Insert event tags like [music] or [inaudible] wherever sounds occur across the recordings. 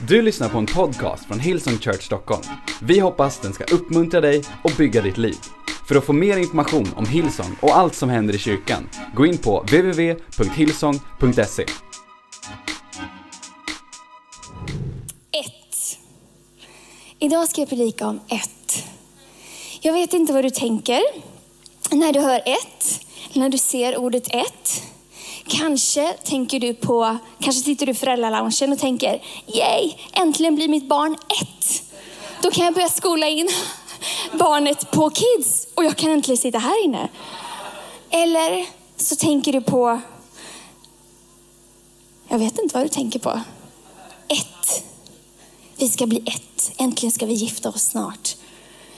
Du lyssnar på en podcast från Hillsong Church Stockholm. Vi hoppas den ska uppmuntra dig och bygga ditt liv. För att få mer information om Hillsong och allt som händer i kyrkan, gå in på www.hillsong.se. 1. Idag ska jag predika om 1. Jag vet inte vad du tänker när du hör 1, när du ser ordet 1. Kanske tänker du på, kanske sitter du i föräldraloungen och tänker, yay, äntligen blir mitt barn ett. Då kan jag börja skola in [laughs] barnet på kids och jag kan äntligen sitta här inne. Eller så tänker du på, jag vet inte vad du tänker på. Ett. Vi ska bli ett. Äntligen ska vi gifta oss snart.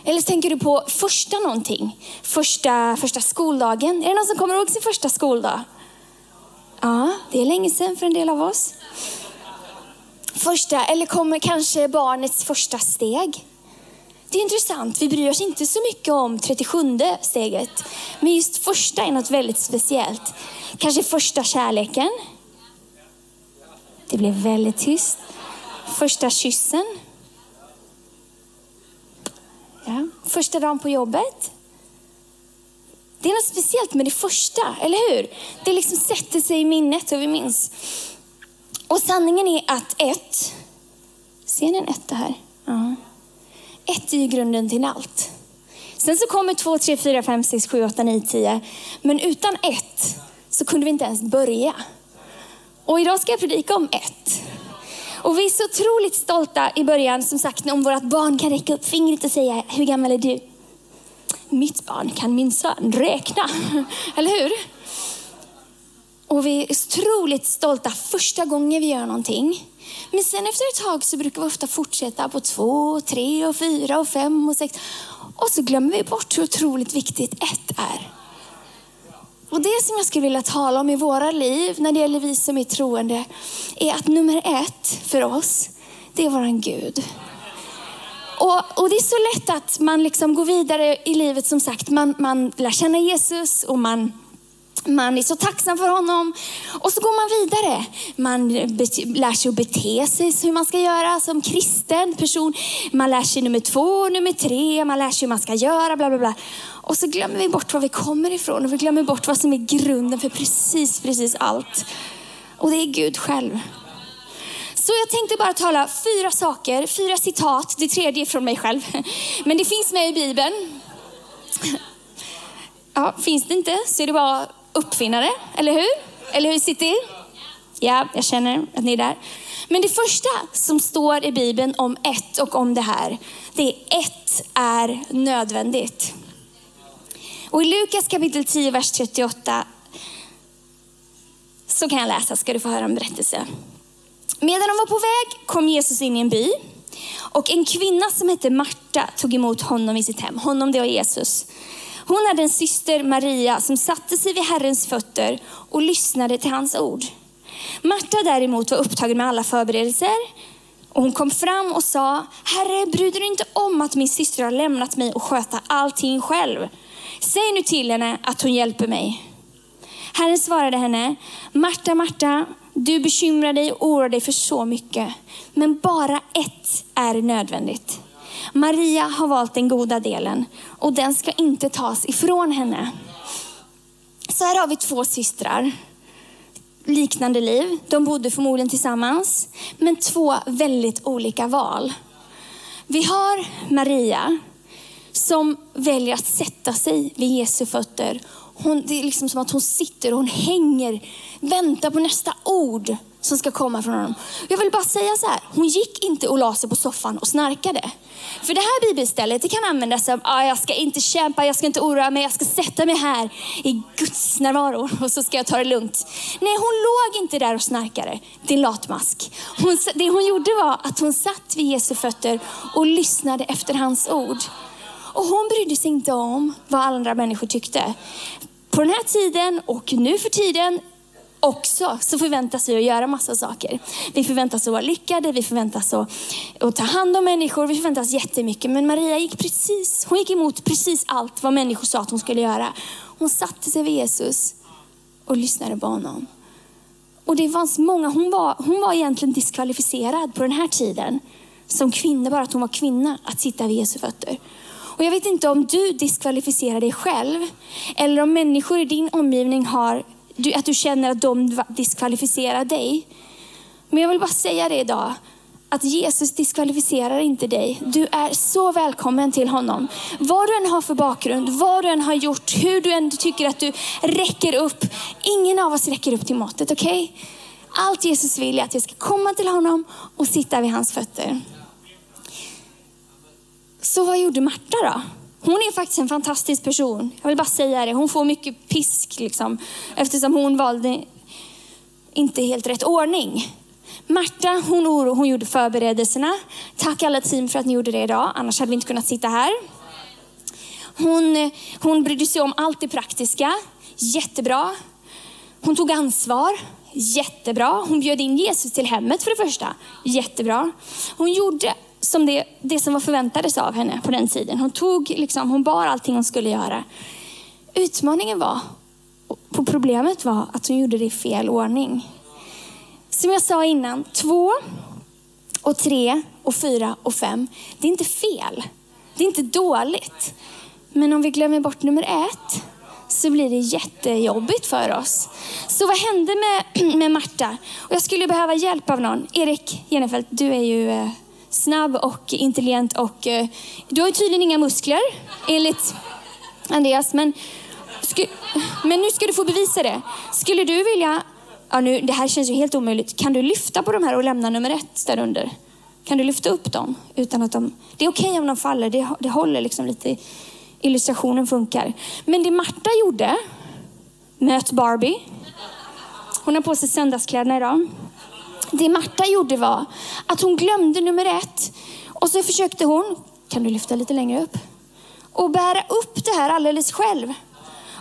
Eller så tänker du på första någonting. Första, första skoldagen. Är det någon som kommer ihåg sin första skoldag? Ja, det är länge sedan för en del av oss. Första, eller kommer kanske barnets första steg. Det är intressant, vi bryr oss inte så mycket om 37 steget. Men just första är något väldigt speciellt. Kanske första kärleken. Det blev väldigt tyst. Första kyssen. Ja. Första dagen på jobbet. Det är något speciellt med det första, eller hur? Det liksom sätter sig i minnet och vi minns. Och sanningen är att ett, ser ni en etta här? Ja. Ett är ju grunden till allt. Sen så kommer två, tre, fyra, fem, sex, sju, åtta, nio, tio. Men utan ett så kunde vi inte ens börja. Och idag ska jag predika om ett. Och vi är så otroligt stolta i början, som sagt, om vårt barn kan räcka upp fingret och säga, hur gammal är du? Mitt barn kan minsann räkna. [laughs] Eller hur? Och vi är otroligt stolta första gången vi gör någonting. Men sen efter ett tag så brukar vi ofta fortsätta på två, tre, och fyra, och fem och sex. Och så glömmer vi bort hur otroligt viktigt ett är. Och det som jag skulle vilja tala om i våra liv när det gäller vi som är troende är att nummer ett för oss, det är våran Gud. Och, och, det är så lätt att man liksom går vidare i livet, som sagt. Man, man lär känna Jesus och man, man är så tacksam för honom. Och så går man vidare. Man lär sig att bete sig hur man ska göra som kristen person. Man lär sig nummer två, nummer tre, man lär sig hur man ska göra, bla bla bla. Och så glömmer vi bort var vi kommer ifrån och vi glömmer bort vad som är grunden för precis, precis allt. Och det är Gud själv. Så jag tänkte bara tala fyra saker, fyra citat. Det tredje är från mig själv. Men det finns med i Bibeln. Ja, finns det inte så är det bara uppfinnare, eller hur? Eller hur sitter Ja, jag känner att ni är där. Men det första som står i Bibeln om ett och om det här, det är ett är nödvändigt. Och i Lukas kapitel 10, vers 38, så kan jag läsa, ska du få höra en berättelse. Medan de var på väg kom Jesus in i en by och en kvinna som hette Marta tog emot honom i sitt hem. Honom det var Jesus. Hon hade en syster Maria som satte sig vid Herrens fötter och lyssnade till hans ord. Marta däremot var upptagen med alla förberedelser och hon kom fram och sa, Herre, bryr du inte om att min syster har lämnat mig och sköta allting själv? Säg nu till henne att hon hjälper mig. Herren svarade henne, Marta, Marta, du bekymrar dig och oroar dig för så mycket. Men bara ett är nödvändigt. Maria har valt den goda delen och den ska inte tas ifrån henne. Så här har vi två systrar. Liknande liv. De bodde förmodligen tillsammans. Men två väldigt olika val. Vi har Maria som väljer att sätta sig vid Jesu fötter hon, det är liksom som att hon sitter och hon hänger, väntar på nästa ord som ska komma från honom. Jag vill bara säga så här, hon gick inte och la sig på soffan och snarkade. För det här bibelstället det kan användas som, ah, jag ska inte kämpa, jag ska inte oroa mig, jag ska sätta mig här i Guds närvaro [laughs] och så ska jag ta det lugnt. Nej, hon låg inte där och snarkade, din latmask. Hon, det hon gjorde var att hon satt vid Jesu fötter och lyssnade efter hans ord. Och hon brydde sig inte om vad andra människor tyckte på den här tiden och nu för tiden också så förväntas vi att göra massa saker. Vi förväntas att vara lyckade, vi förväntas att, att ta hand om människor, vi förväntas jättemycket. Men Maria gick precis, hon gick emot precis allt vad människor sa att hon skulle göra. Hon satte sig vid Jesus och lyssnade på honom. Och det fanns många, hon var, hon var egentligen diskvalificerad på den här tiden. Som kvinna, bara att hon var kvinna, att sitta vid Jesu fötter. Och jag vet inte om du diskvalificerar dig själv. Eller om människor i din omgivning har, att du känner att de diskvalificerar dig. Men jag vill bara säga det idag att Jesus diskvalificerar inte dig. Du är så välkommen till honom. Vad du än har för bakgrund, vad du än har gjort, hur du än tycker att du räcker upp. Ingen av oss räcker upp till måttet, okej? Okay? Allt Jesus vill är att vi ska komma till honom och sitta vid hans fötter. Så vad gjorde Marta då? Hon är faktiskt en fantastisk person. Jag vill bara säga det. Hon får mycket pisk liksom, eftersom hon valde inte helt rätt ordning. Marta, hon, oro, hon gjorde förberedelserna. Tack alla team för att ni gjorde det idag, annars hade vi inte kunnat sitta här. Hon, hon brydde sig om allt det praktiska, jättebra. Hon tog ansvar, jättebra. Hon bjöd in Jesus till hemmet för det första, jättebra. Hon gjorde som det, det som var förväntades av henne på den tiden. Hon, tog, liksom, hon bar allting hon skulle göra. Utmaningen var, på problemet var att hon gjorde det i fel ordning. Som jag sa innan, två och tre och fyra och fem, det är inte fel. Det är inte dåligt. Men om vi glömmer bort nummer ett så blir det jättejobbigt för oss. Så vad hände med, [clears throat] med Marta? Och jag skulle behöva hjälp av någon. Erik Genefelt, du är ju eh, snabb och intelligent och eh, du har ju tydligen inga muskler enligt Andreas. Men, men nu ska du få bevisa det. Skulle du vilja ja, nu, det här känns ju helt omöjligt. Kan du lyfta på de här och lämna nummer ett där under? Kan du lyfta upp dem utan att de... Det är okej okay om de faller, det, det håller liksom lite. Illustrationen funkar. Men det Marta gjorde, möt Barbie. Hon har på sig söndagskläderna idag. Det Marta gjorde var att hon glömde nummer ett och så försökte hon, kan du lyfta lite längre upp? Och bära upp det här alldeles själv.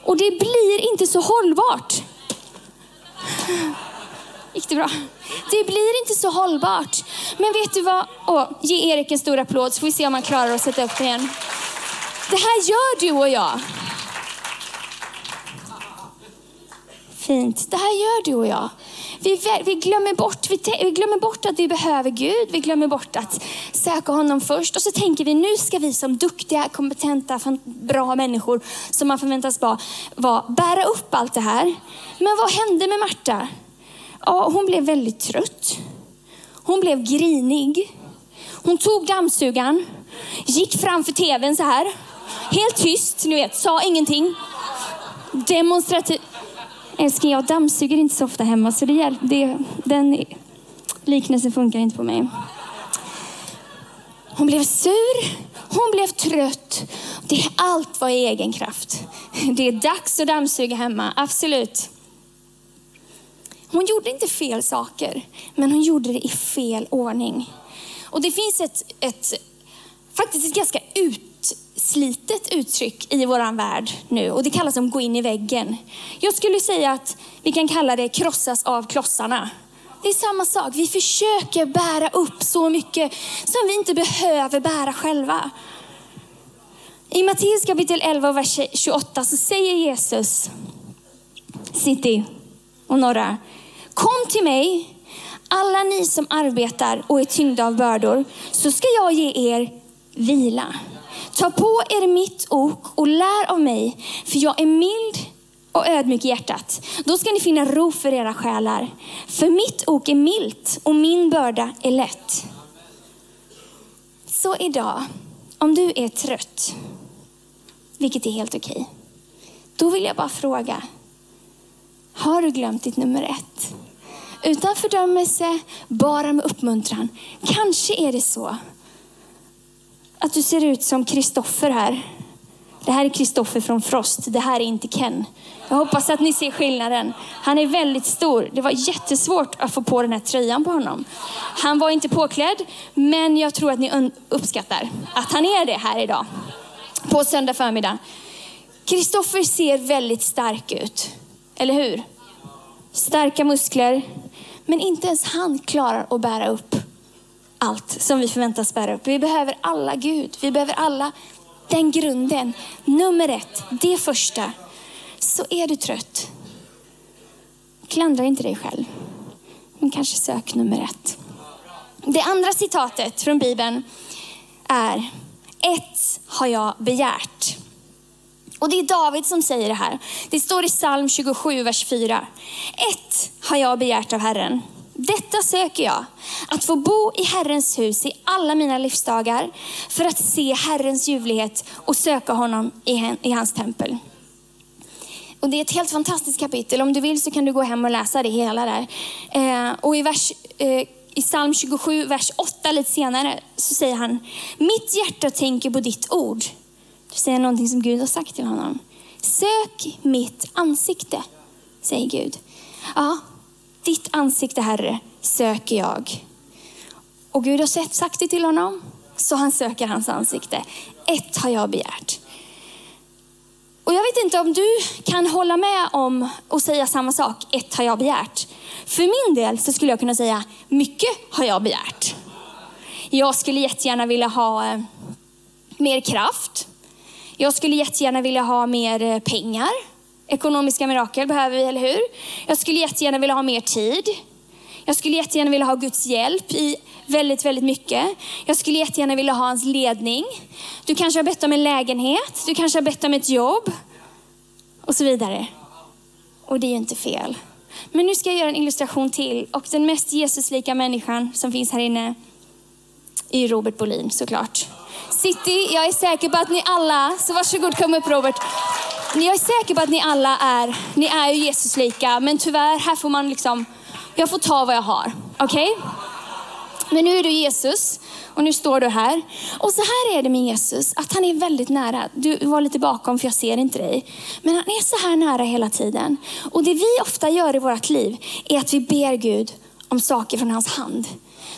Och det blir inte så hållbart. Gick det bra? Det blir inte så hållbart. Men vet du vad? Oh, ge Erik en stor applåd så får vi se om han klarar att sätta upp det igen. Det här gör du och jag. Fint. Det här gör du och jag. Vi, vi, glömmer bort, vi, vi, glömmer bort att vi behöver Gud. Vi glömmer bort att söka honom först. Och så tänker vi, nu ska vi som duktiga, kompetenta, bra människor som man förväntas vara, var, bära upp allt det här. Men vad hände med Marta? Ja, hon blev väldigt trött. Hon blev grinig. Hon tog dammsugaren, gick framför tvn så här. Helt tyst, ni vet, sa ingenting. Demonstrativt. Älskling, jag dammsuger inte så ofta hemma så det, det, den liknelsen funkar inte på mig. Hon blev sur, hon blev trött. Det, allt var i egen kraft. Det är dags att dammsuga hemma, absolut. Hon gjorde inte fel saker, men hon gjorde det i fel ordning. Och det finns ett, ett faktiskt ett ganska ut slitet uttryck i vår värld nu och det kallas att gå in i väggen. Jag skulle säga att vi kan kalla det krossas av klossarna. Det är samma sak. Vi försöker bära upp så mycket som vi inte behöver bära själva. I Matteus kapitel 11 vers 28 så säger Jesus, City och några, kom till mig alla ni som arbetar och är tyngda av bördor så ska jag ge er vila. Ta på er mitt ok och lär av mig, för jag är mild och ödmjuk i hjärtat. Då ska ni finna ro för era själar. För mitt ok är milt och min börda är lätt. Så idag, om du är trött, vilket är helt okej, då vill jag bara fråga, har du glömt ditt nummer ett? Utan fördömelse, bara med uppmuntran. Kanske är det så att du ser ut som Kristoffer här. Det här är Kristoffer från Frost. Det här är inte Ken. Jag hoppas att ni ser skillnaden. Han är väldigt stor. Det var jättesvårt att få på den här tröjan på honom. Han var inte påklädd, men jag tror att ni uppskattar att han är det här idag. På söndag förmiddag. Kristoffer ser väldigt stark ut. Eller hur? Starka muskler. Men inte ens han klarar att bära upp allt som vi förväntas bära upp. Vi behöver alla Gud. Vi behöver alla den grunden. Nummer ett, det första. Så är du trött. Klandra inte dig själv. Men kanske sök nummer ett. Det andra citatet från Bibeln är ett har jag begärt. Och det är David som säger det här. Det står i psalm 27, vers 4. Ett har jag begärt av Herren. Detta söker jag, att få bo i Herrens hus i alla mina livsdagar för att se Herrens ljuvlighet och söka honom i, hans tempel. Och det är ett helt fantastiskt kapitel. Om du vill så kan du gå hem och läsa det hela där. Eh, och i, vers, eh, i psalm 27, vers 8 lite senare, så säger han, mitt hjärta tänker på ditt ord. Du säger någonting som Gud har sagt till honom. Sök mitt ansikte, säger Gud. Ja, ditt ansikte Herre söker jag. Och Gud har sagt det till honom, så han söker hans ansikte. Ett har jag begärt. Och jag vet inte om du kan hålla med om och säga samma sak. Ett har jag begärt. För min del så skulle jag kunna säga, mycket har jag begärt. Jag skulle jättegärna vilja ha eh, mer kraft. Jag skulle jättegärna vilja ha mer eh, pengar. Ekonomiska mirakel behöver vi, eller hur? Jag skulle jättegärna vilja ha mer tid. Jag skulle jättegärna vilja ha Guds hjälp i väldigt, väldigt mycket. Jag skulle jättegärna vilja ha hans ledning. Du kanske har bett om en lägenhet. Du kanske har bett om ett jobb. Och så vidare. Och det är ju inte fel. Men nu ska jag göra en illustration till. Och den mest Jesuslika människan som finns här inne är Robert Bolin såklart. City, jag är säker på att ni alla, så varsågod kom upp Robert. Jag är säker på att ni alla är, ni är ju Jesuslika, men tyvärr här får man liksom, jag får ta vad jag har. Okej? Okay? Men nu är du Jesus och nu står du här. Och så här är det med Jesus, att han är väldigt nära. Du var lite bakom för jag ser inte dig. Men han är så här nära hela tiden. Och det vi ofta gör i vårt liv är att vi ber Gud om saker från hans hand.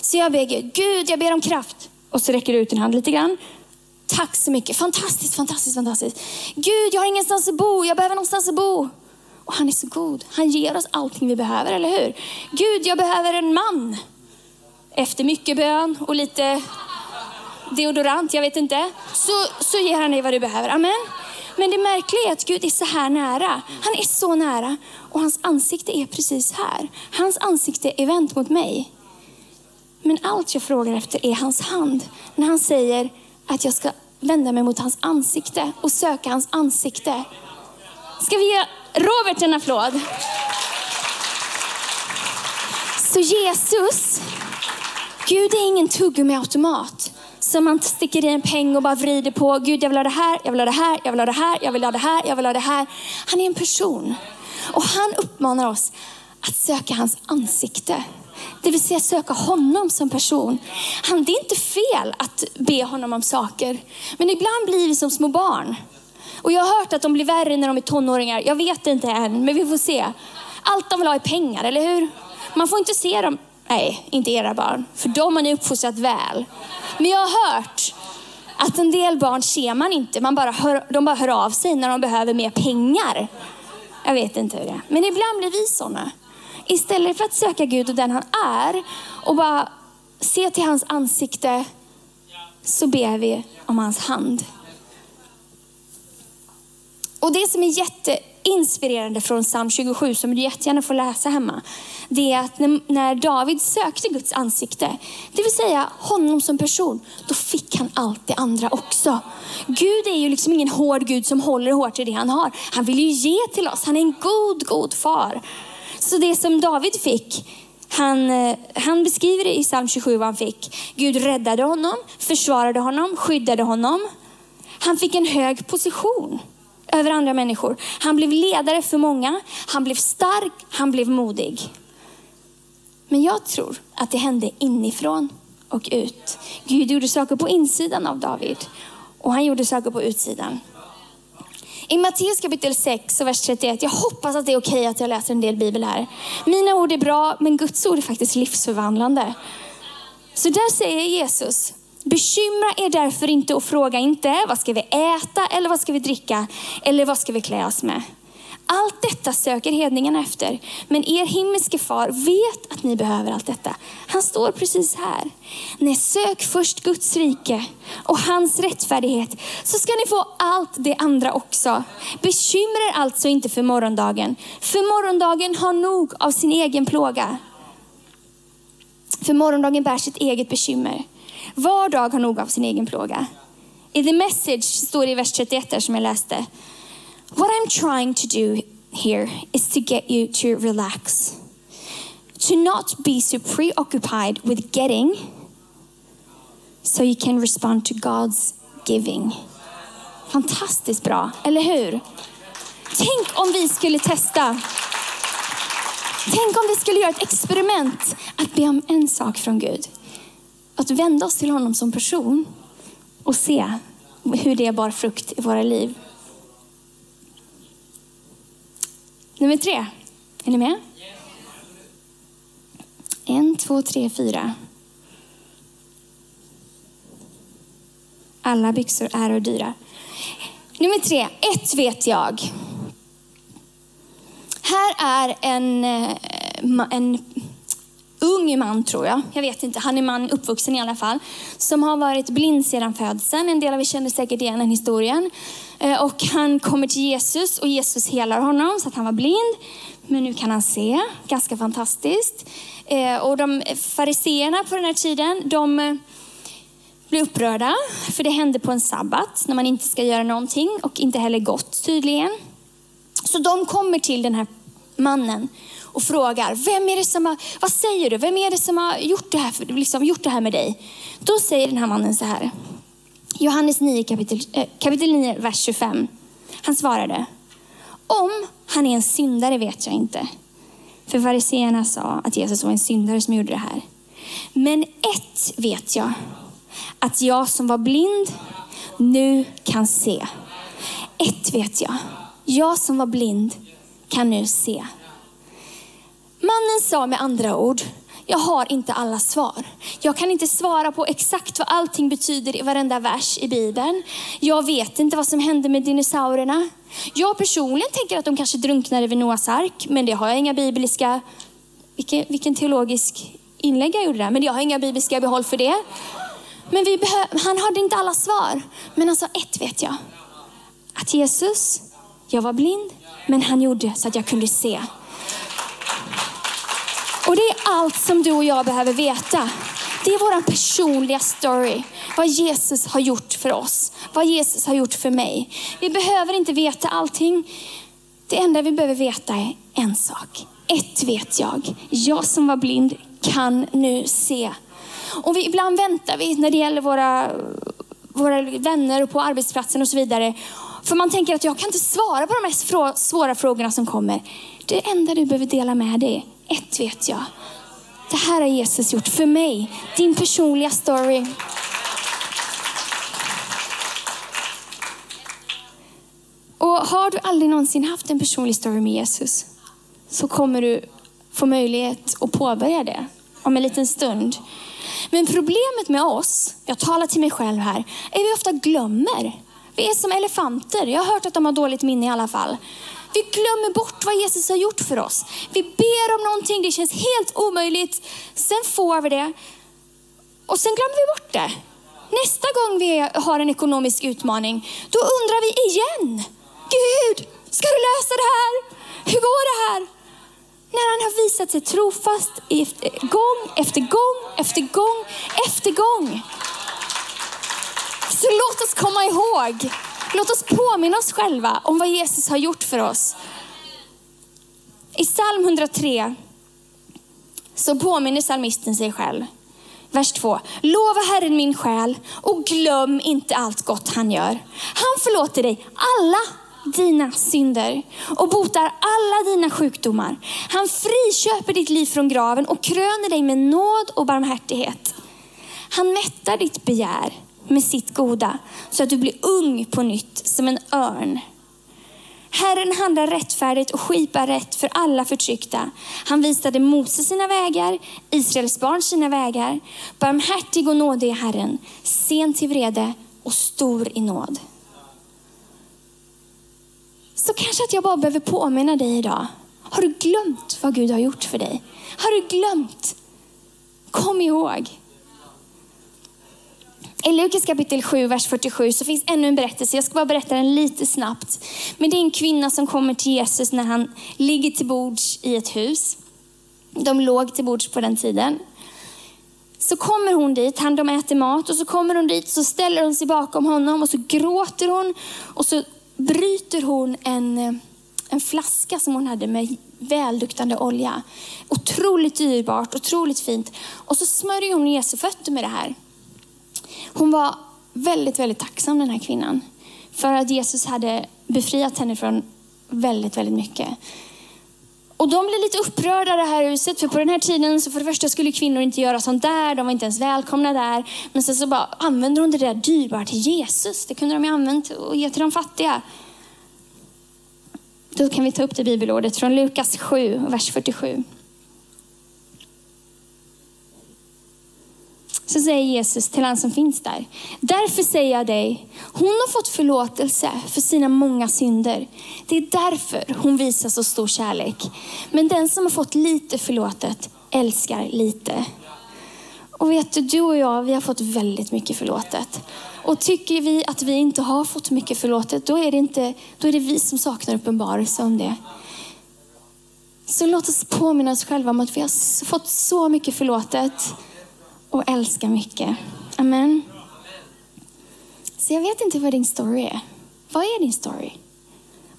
Så jag ber Gud, Gud jag ber om kraft. Och så räcker du ut din hand lite grann. Tack så mycket, fantastiskt, fantastiskt, fantastiskt. Gud jag har ingenstans att bo, jag behöver någonstans att bo. Och han är så god. Han ger oss allting vi behöver, eller hur? Gud, jag behöver en man. Efter mycket bön och lite deodorant, jag vet inte, så, så ger han dig vad du behöver. Amen. Men det märkliga är att Gud är så här nära. Han är så nära och hans ansikte är precis här. Hans ansikte är vänt mot mig. Men allt jag frågar efter är hans hand. När han säger att jag ska vända mig mot hans ansikte och söka hans ansikte. Ska vi ge Robert en applåd? Så Jesus, Gud är ingen tuggummiautomat som man sticker i en peng och bara vrider på. Gud, jag vill ha det här, jag vill ha det här, jag vill ha det här, jag vill ha det här, jag vill ha det här. Han är en person. Och han uppmanar oss att söka hans ansikte. Det vill säga söka honom som person. Han, det är inte fel att be honom om saker. Men ibland blir vi som små barn. Och jag har hört att de blir värre när de är tonåringar. Jag vet inte än, men vi får se. Allt de vill ha är pengar, eller hur? Man får inte se dem. Nej, inte era barn. För de har ni uppfostrat väl. Men jag har hört att en del barn ser man inte. Man bara hör, de bara hör av sig när de behöver mer pengar. Jag vet inte hur det är. Men ibland blir vi sådana. Istället för att söka Gud och den han är och bara se till hans ansikte så ber vi om hans hand. Och det som är jätteinspirerande från psalm 27, som du jättegärna får läsa hemma, det är att när David sökte Guds ansikte, det vill säga honom som person, då fick han allt det andra också. Gud är ju liksom ingen hård Gud som håller hårt i det han har. Han vill ju ge till oss. Han är en god, god far. Så det som David fick, han, eh, han beskriver det i psalm 27 vad han fick. Gud räddade honom, försvarade honom, skyddade honom. Han fick en hög position över andra människor. Han blev ledare för många, han blev stark, han blev modig. Men jag tror att det hände inifrån och ut. Gud gjorde saker på insidan av David och han gjorde saker på utsidan. I Matteus kapitel 6 och vers 31, jag hoppas att det är okej att jag läser en del bibel här. Mina ord är bra, men Guds ord är faktiskt livsförvandlande. Så där säger Jesus, bekymra er därför inte och fråga inte, vad ska vi äta eller vad ska vi dricka eller vad ska vi klä oss med? Allt detta söker hedningarna efter. Men er himmelske far vet att ni behöver allt detta. Han står precis här. Nej, sök först Guds rike och hans rättfärdighet så ska ni få allt det andra också. Bekymra er alltså inte för morgondagen. För morgondagen har nog av sin egen plåga. För morgondagen bär sitt eget bekymmer. Var dag har nog av sin egen plåga. I the message står det i vers 31 som jag läste. What I'm trying to do here is to get you to relax. To not be so preoccupied with getting so you can respond to God's giving. Fantastiskt bra, eller hur? Tänk om vi skulle testa. Tänk om vi skulle göra ett experiment att be om en sak från Gud. Att vända oss till honom som person och se hur det bar frukt i våra liv. Nummer tre. Är ni med? En, två, tre, fyra. Alla byxor är och dyra. Nummer tre. Ett vet jag. Här är en, eh, en ung man tror jag. Jag vet inte, han är man uppvuxen i alla fall. Som har varit blind sedan födseln. En del av er känner säkert igen den historien. Eh, och han kommer till Jesus och Jesus helar honom så att han var blind. Men nu kan han se, ganska fantastiskt. Eh, och de fariseerna på den här tiden, de eh, blir upprörda. För det hände på en sabbat när man inte ska göra någonting och inte heller gott tydligen. Så de kommer till den här mannen och frågar, vem är det som har, vad säger du? Vem är det som har gjort det här, för, liksom, gjort det här med dig? Då säger den här mannen så här, Johannes 9 kapitel, äh, kapitel 9, vers 25. Han svarade, om han är en syndare vet jag inte. För fariséerna sa att Jesus var en syndare som gjorde det här. Men ett vet jag, att jag som var blind nu kan se. Ett vet jag, jag som var blind kan nu se. Mannen sa med andra ord, jag har inte alla svar. Jag kan inte svara på exakt vad allting betyder i varenda vers i Bibeln. Jag vet inte vad som hände med dinosaurierna. Jag personligen tänker att de kanske drunknade vid Noas ark, men det har jag inga bibliska, vilken, vilken teologisk inlägg jag gjorde där, men jag har inga bibliska behåll för det. Men vi han hade inte alla svar. Men alltså ett vet jag. Att Jesus, jag var blind, men han gjorde så att jag kunde se. Och det är allt som du och jag behöver veta. Det är vår personliga story. Vad Jesus har gjort för oss. Vad Jesus har gjort för mig. Vi behöver inte veta allting. Det enda vi behöver veta är en sak. Ett vet jag. Jag som var blind kan nu se. Och vi, ibland väntar vi när det gäller våra, våra vänner och på arbetsplatsen och så vidare. För man tänker att jag kan inte svara på de här svåra frågorna som kommer. Det enda du behöver dela med dig ett vet jag. Det här har Jesus gjort för mig. Din personliga story. Och har du aldrig någonsin haft en personlig story med Jesus så kommer du få möjlighet att påbörja det om en liten stund. Men problemet med oss, jag talar till mig själv här, är att vi ofta glömmer. Vi är som elefanter. Jag har hört att de har dåligt minne i alla fall. Vi glömmer bort vad Jesus har gjort för oss. Vi ber om någonting, det känns helt omöjligt. Sen får vi det och sen glömmer vi bort det. Nästa gång vi har en ekonomisk utmaning, då undrar vi igen. Gud, ska du lösa det här? Hur går det här? När han har visat sig trofast gång efter gång efter gång efter gång. Så låt oss komma ihåg Låt oss påminna oss själva om vad Jesus har gjort för oss. I psalm 103 så påminner psalmisten sig själv. Vers 2. Lova Herren min själ och glöm inte allt gott han gör. Han förlåter dig alla dina synder och botar alla dina sjukdomar. Han friköper ditt liv från graven och kröner dig med nåd och barmhärtighet. Han mättar ditt begär med sitt goda så att du blir ung på nytt som en örn. Herren handlar rättfärdigt och skipar rätt för alla förtryckta. Han visade Mose sina vägar, Israels barn sina vägar. Barmhärtig och nådig är Herren, sen till vrede och stor i nåd. Så kanske att jag bara behöver påminna dig idag. Har du glömt vad Gud har gjort för dig? Har du glömt? Kom ihåg. I Lukas kapitel 7, vers 47 så finns ännu en berättelse. Jag ska bara berätta den lite snabbt. Men det är en kvinna som kommer till Jesus när han ligger till bords i ett hus. De låg till bords på den tiden. Så kommer hon dit, han de äter mat och så kommer hon dit så ställer hon sig bakom honom och så gråter hon och så bryter hon en, eh, en flaska som hon hade med välduktande olja. Otroligt dyrbart, otroligt fint. Och så smörjer hon Jesu fötter med det här. Hon var väldigt, väldigt tacksam den här kvinnan. För att Jesus hade befriat henne från väldigt, väldigt mycket. Och de blev lite upprörda i det här huset, för på den här tiden så för det första skulle kvinnor inte göra sånt där, de var inte ens välkomna där. Men sen så bara använder hon det där dyrbara till Jesus. Det kunde de ju använt och ge till de fattiga. Då kan vi ta upp det bibelordet från Lukas 7, vers 47. Så säger Jesus till han som finns där. Därför säger jag dig, hon har fått förlåtelse för sina många synder. Det är därför hon visar så stor kärlek. Men den som har fått lite förlåtet älskar lite. Och vet du, du och jag, vi har fått väldigt mycket förlåtet. Och tycker vi att vi inte har fått mycket förlåtet, då är det, inte, då är det vi som saknar uppenbarelse om det. Så låt oss påminna oss själva om att vi har fått så mycket förlåtet och älskar mycket. Amen. Så jag vet inte vad din story är. Vad är din story?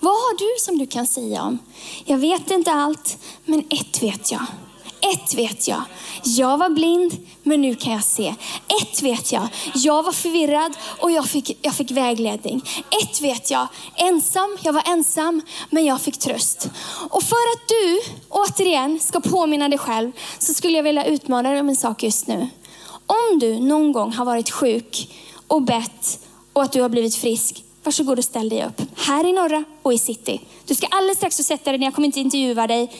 Vad har du som du kan säga om? Jag vet inte allt, men ett vet jag. Ett vet jag. Jag var blind, men nu kan jag se. Ett vet jag. Jag var förvirrad och jag fick, jag fick vägledning. Ett vet jag. Ensam, jag var ensam, men jag fick tröst. Och för att du, återigen, ska påminna dig själv, så skulle jag vilja utmana dig om en sak just nu. Om du någon gång har varit sjuk och bett och att du har blivit frisk, varsågod och ställ dig upp. Här i norra och i city. Du ska alldeles strax få sätta dig ner, jag kommer inte intervjua dig.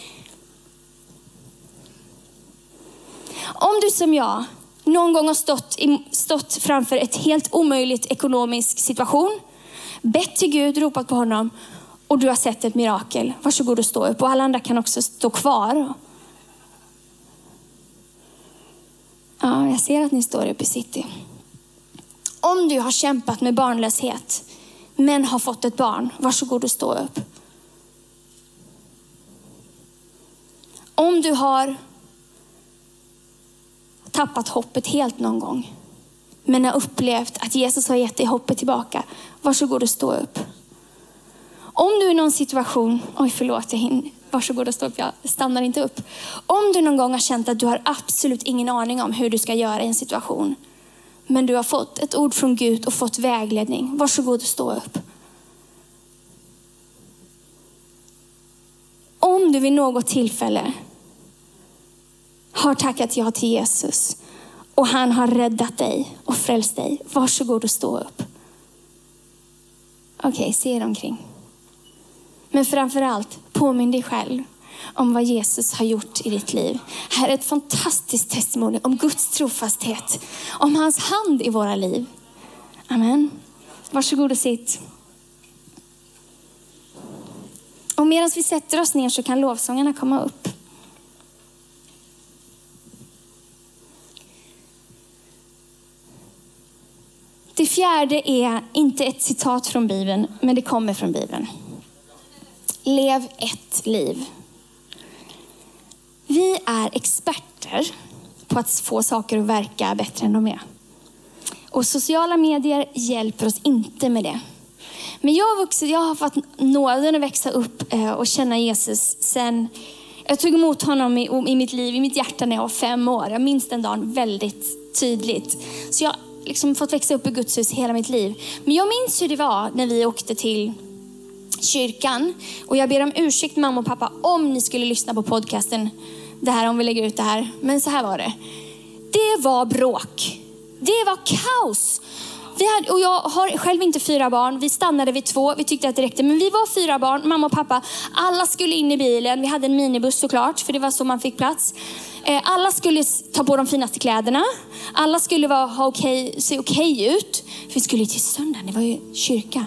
Om du som jag någon gång har stått, stått framför ett helt omöjligt ekonomisk situation, bett till Gud, ropat på honom och du har sett ett mirakel. Varsågod och stå upp. Och alla andra kan också stå kvar. Ja, jag ser att ni står uppe i city. Om du har kämpat med barnlöshet, men har fått ett barn, varsågod och stå upp. Om du har tappat hoppet helt någon gång, men har upplevt att Jesus har gett dig hoppet tillbaka, varsågod och stå upp. Om du i någon situation, oj förlåt, jag hinner, varsågod och stå upp, jag stannar inte upp. Om du någon gång har känt att du har absolut ingen aning om hur du ska göra i en situation, men du har fått ett ord från Gud och fått vägledning, varsågod och stå upp. Om du vid något tillfälle har tackat ja till Jesus och han har räddat dig och frälst dig, varsågod och stå upp. Okej, okay, se er omkring. Men framför allt, påminn dig själv om vad Jesus har gjort i ditt liv. Här är ett fantastiskt testimonium om Guds trofasthet, om hans hand i våra liv. Amen. Varsågod och sitt. Och medan vi sätter oss ner så kan lovsångarna komma upp. Det fjärde är inte ett citat från Bibeln, men det kommer från Bibeln. Lev ett liv. Vi är experter på att få saker att verka bättre än de är. Och sociala medier hjälper oss inte med det. Men jag har, vuxit, jag har fått nåden att växa upp eh, och känna Jesus sen jag tog emot honom i, i mitt liv, i mitt hjärta när jag var fem år. Jag minns den dagen väldigt tydligt. Så jag har liksom fått växa upp i Guds hus hela mitt liv. Men jag minns hur det var när vi åkte till kyrkan. Och jag ber om ursäkt mamma och pappa om ni skulle lyssna på podcasten. Det här om vi lägger ut det här. Men så här var det. Det var bråk. Det var kaos. Vi hade, och jag har själv inte fyra barn. Vi stannade vid två. Vi tyckte att det räckte. Men vi var fyra barn, mamma och pappa. Alla skulle in i bilen. Vi hade en minibuss såklart, för det var så man fick plats. Eh, alla skulle ta på de finaste kläderna. Alla skulle vara, ha okay, se okej okay ut. För vi skulle till söndagen, det var ju kyrka.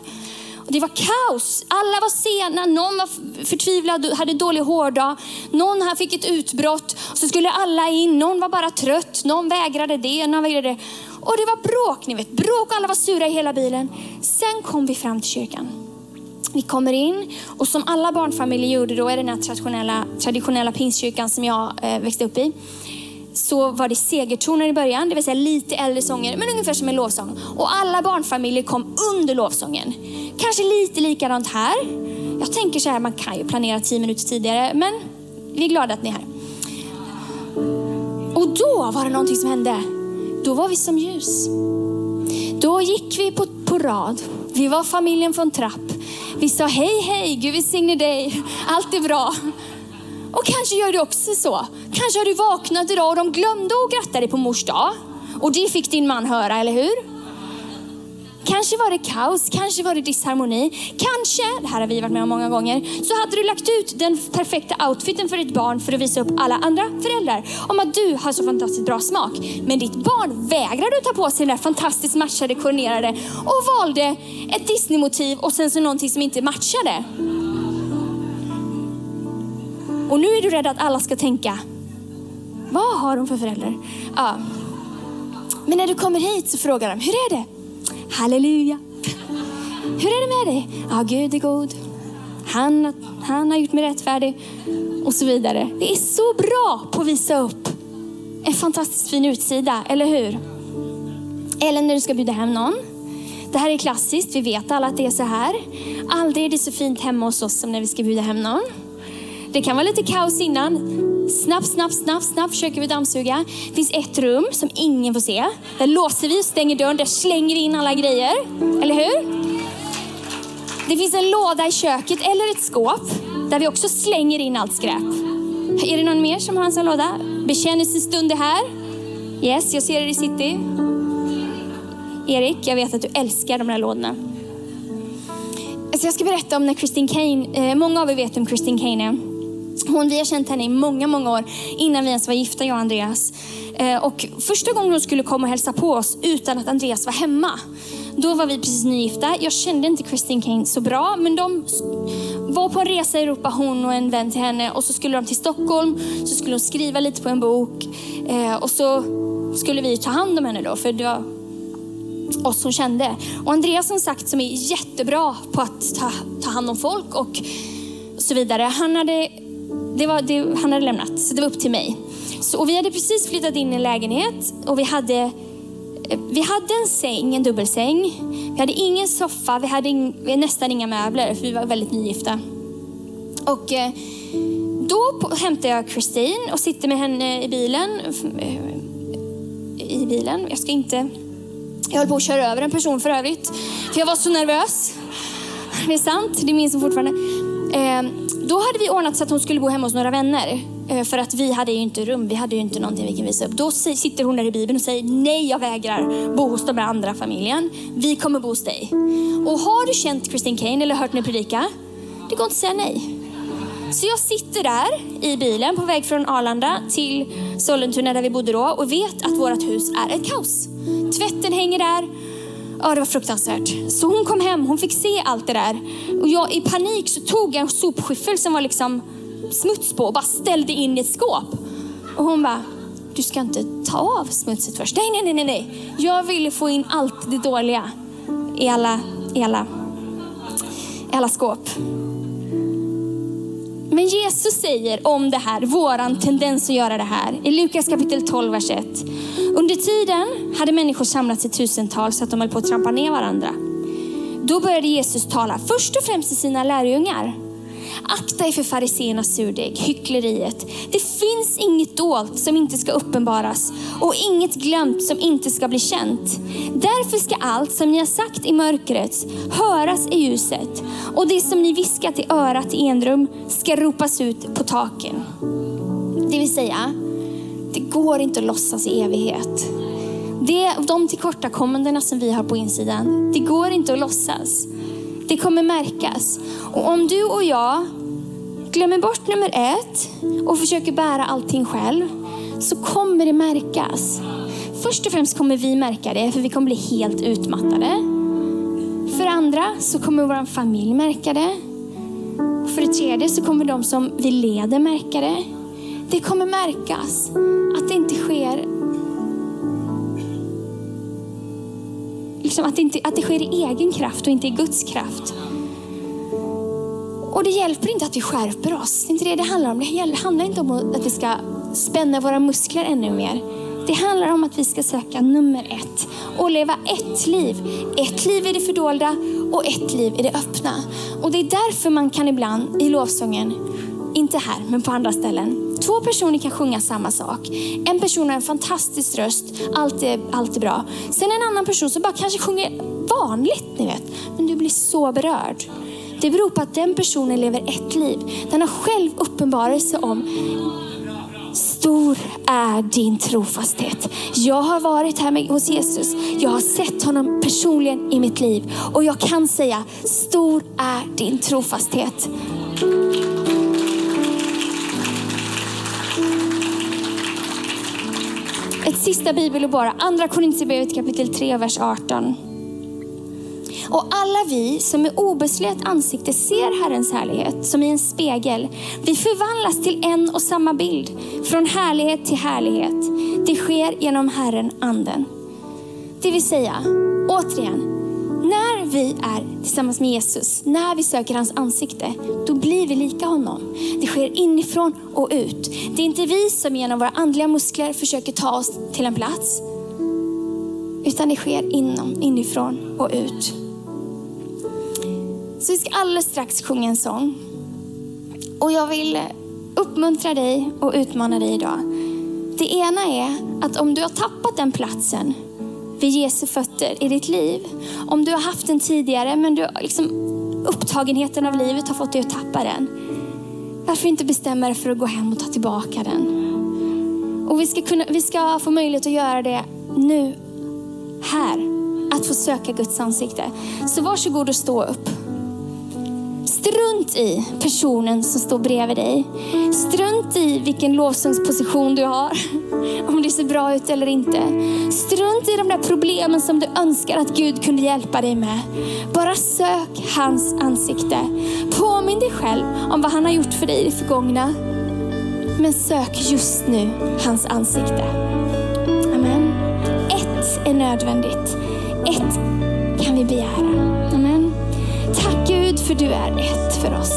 Det var kaos. Alla var sena, någon var förtvivlad och hade dålig hårdag. Någon här fick ett utbrott. Så skulle alla in. Någon var bara trött. Någon vägrade det, någon vägrade det. Och det var bråk, ni vet. Bråk och alla var sura i hela bilen. Sen kom vi fram till kyrkan. Vi kommer in och som alla barnfamiljer gjorde då är den här traditionella, traditionella pingstkyrkan som jag eh, växte upp i. så var det segertoner i början, det vill säga lite äldre sånger, men ungefär som en lovsång. Och alla barnfamiljer kom under lovsången. Kanske lite likadant här. Jag tänker så här, man kan ju planera tio minuter tidigare, men vi är glada att ni är här. Och då var det någonting som hände. Då var vi som ljus. Då gick vi på, på rad. Vi var familjen från trapp. Vi sa hej, hej, Gud välsigne dig. Allt är bra. Och kanske gör du också så. Kanske har du vaknat idag och de glömde att gratta dig på mors dag. Och det fick din man höra, eller hur? Kanske var det kaos, kanske var det disharmoni. Kanske, det här har vi varit med om många gånger, så hade du lagt ut den perfekta outfiten för ditt barn för att visa upp alla andra föräldrar om att du har så fantastiskt bra smak. Men ditt barn vägrade att ta på sig den där fantastiskt matchade, koordinerade och valde ett Disney-motiv och sen så någonting som inte matchade. Och nu är du rädd att alla ska tänka, vad har hon för föräldrar? Ja. Men när du kommer hit så frågar de, hur är det? Halleluja. Hur är det med dig? Ja, Gud är god. Han, han har gjort mig rättfärdig. Och så vidare. Det är så bra på att visa upp en fantastiskt fin utsida, eller hur? Eller när du ska bjuda hem någon. Det här är klassiskt, vi vet alla att det är så här. Aldrig är det så fint hemma hos oss som när vi ska bjuda hem någon. Det kan vara lite kaos innan. Snabbt, snabbt, snabbt, snabbt försöker vi dammsuga. Det finns ett rum som ingen får se. Där låser vi och stänger dörren. Där slänger vi in alla grejer. Eller hur? Det finns en låda i köket eller ett skåp där vi också slänger in allt skräp. Är det någon mer som har en sån låda? Bekännelsestund är här. Yes, jag ser er i city. Erik, jag vet att du älskar de där lådorna. Så jag ska berätta om när Christine Kane, eh, många av er vet vem Christine Kane är. Hon, vi har känt henne i många, många år innan vi ens var gifta, jag och Andreas. Eh, och första gången hon skulle komma och hälsa på oss utan att Andreas var hemma, då var vi precis nygifta. Jag kände inte Christine Kane så bra, men de var på en resa i Europa, hon och en vän till henne. Och så skulle de till Stockholm, så skulle hon skriva lite på en bok. Eh, och så skulle vi ta hand om henne då, för det var oss hon kände. Och Andreas som sagt, som är jättebra på att ta, ta hand om folk och så vidare. Han hade det var, det, han hade lämnat, så det var upp till mig. Så, och vi hade precis flyttat in i en lägenhet och vi hade, eh, vi hade en säng, en dubbelsäng. Vi hade ingen soffa, vi hade in, nästan inga möbler för vi var väldigt nygifta. Och eh, då hämtar jag Christine och sitter med henne i bilen. I bilen. Jag ska inte... Jag höll på att köra över en person för övrigt. För jag var så nervös. Det är sant, det minns hon fortfarande. Ehm, då hade vi ordnat så att hon skulle bo hemma hos några vänner. Eh, för att vi hade ju inte rum, vi hade ju inte någonting vi kan visa upp. Då sitter hon där i Bibeln och säger nej, jag vägrar bo hos de andra familjen. Vi kommer bo hos dig. Och har du känt Christine Kane eller hört henne predika, det går inte att säga nej. Så jag sitter där i bilen på väg från Arlanda till Sollentuna där vi bodde då och vet att vårt hus är ett kaos. Tvätten hänger där, Ja, det var fruktansvärt. Så hon kom hem, hon fick se allt det där. Och jag i panik så tog jag en sopskyffel som var liksom smuts på och bara ställde in i ett skåp. Och hon bara, du ska inte ta av smutset först. Nej, nej, nej, nej. Jag ville få in allt det dåliga i alla, i alla, i alla skåp. Men Jesus säger om det här, våran tendens att göra det här, i Lukas kapitel 12, vers 1. Under tiden hade människor samlats i tusental så att de höll på att trampa ner varandra. Då började Jesus tala först och främst till sina lärjungar. Akta er för fariséernas surdeg, hyckleriet. Det finns inget dolt som inte ska uppenbaras och inget glömt som inte ska bli känt. Därför ska allt som ni har sagt i mörkret höras i ljuset och det som ni viskat i örat i enrum ska ropas ut på taken. Det vill säga, det går inte att låtsas i evighet. Det, de tillkortakommandena som vi har på insidan, det går inte att låtsas. Det kommer märkas. Och om du och jag glömmer bort nummer ett och försöker bära allting själv, så kommer det märkas. Först och främst kommer vi märka det, för vi kommer bli helt utmattade. För andra så kommer vår familj märka det. För det tredje så kommer de som vi leder märka det. Det kommer märkas att det inte sker liksom att, det inte, att det sker i egen kraft och inte i Guds kraft. Och det hjälper inte att vi skärper oss. Det är inte det det handlar om. Det handlar inte om att vi ska spänna våra muskler ännu mer. Det handlar om att vi ska söka nummer ett och leva ett liv. Ett liv i det fördolda och ett liv i det öppna. Och det är därför man kan ibland i lovsången, inte här men på andra ställen, två personer kan sjunga samma sak. En person har en fantastisk röst, allt är, allt är bra. Sen en annan person som bara kanske sjunger vanligt, ni vet. Men du blir så berörd. Det beror på att den personen lever ett liv. Den har själv uppenbarelse om Stor är din trofasthet. Jag har varit här med, hos Jesus. Jag har sett honom personligen i mitt liv. Och jag kan säga, stor är din trofasthet. Sista bibelord bara. Andra Korintierbrevet kapitel 3, vers 18. Och alla vi som med obeslöt ansikte ser Herrens härlighet som i en spegel, vi förvandlas till en och samma bild, från härlighet till härlighet. Det sker genom Herren anden. Det vill säga, återigen, vi är tillsammans med Jesus, när vi söker hans ansikte, då blir vi lika honom. Det sker inifrån och ut. Det är inte vi som genom våra andliga muskler försöker ta oss till en plats, utan det sker inom, inifrån och ut. Så vi ska alldeles strax sjunga en sång. Och jag vill uppmuntra dig och utmana dig idag. Det ena är att om du har tappat den platsen vid Jesu fötter i ditt liv. Om du har haft den tidigare men du, liksom, upptagenheten av livet har fått dig att tappa den. Varför inte bestämma dig för att gå hem och ta tillbaka den? Och vi ska, kunna, vi ska få möjlighet att göra det nu, här. Att få söka Guds ansikte. Så varsågod och stå upp. Strunt i personen som står bredvid dig. Strunt i vilken lovsångsposition du har. [laughs] Om det ser bra ut eller inte. Strunt i de där problemen som du önskar att Gud kunde hjälpa dig med. Bara sök hans ansikte. Påminn dig själv om vad han har gjort för dig i det förgångna. Men sök just nu hans ansikte. Amen. Ett är nödvändigt. Ett kan vi begära. För du är ett för oss.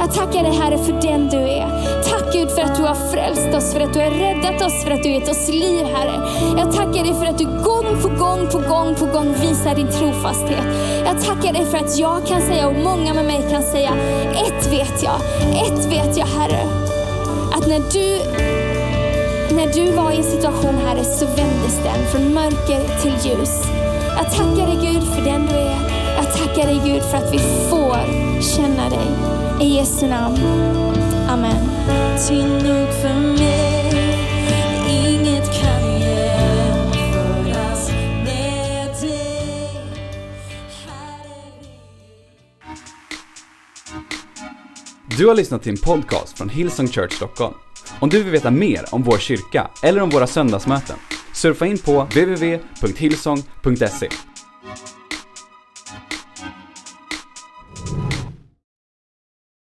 Jag tackar dig Herre för den du är. Tack Gud för att du har frälst oss, för att du har räddat oss, för att du gett oss liv Herre. Jag tackar dig för att du gång på gång på gång på gång visar din trofasthet. Jag tackar dig för att jag kan säga och många med mig kan säga, ett vet jag, ett vet jag Herre. Att när du när du var i en situation Herre så vändes den från mörker till ljus. Jag tackar dig Gud för den du är. Jag tackar dig Gud för att vi får känna dig. I Jesu namn. Amen. Ty nog för mig, inget kan jämföras med dig. Herre, Du har lyssnat till en podcast från Hillsong Church Stockholm. Om du vill veta mer om vår kyrka eller om våra söndagsmöten, surfa in på www.hillsong.se.